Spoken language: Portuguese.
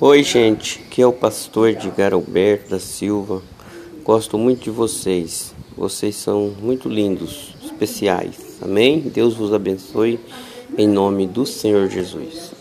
Oi, gente, que é o pastor Edgar Alberto da Silva. Gosto muito de vocês. Vocês são muito lindos, especiais. Amém? Deus vos abençoe em nome do Senhor Jesus.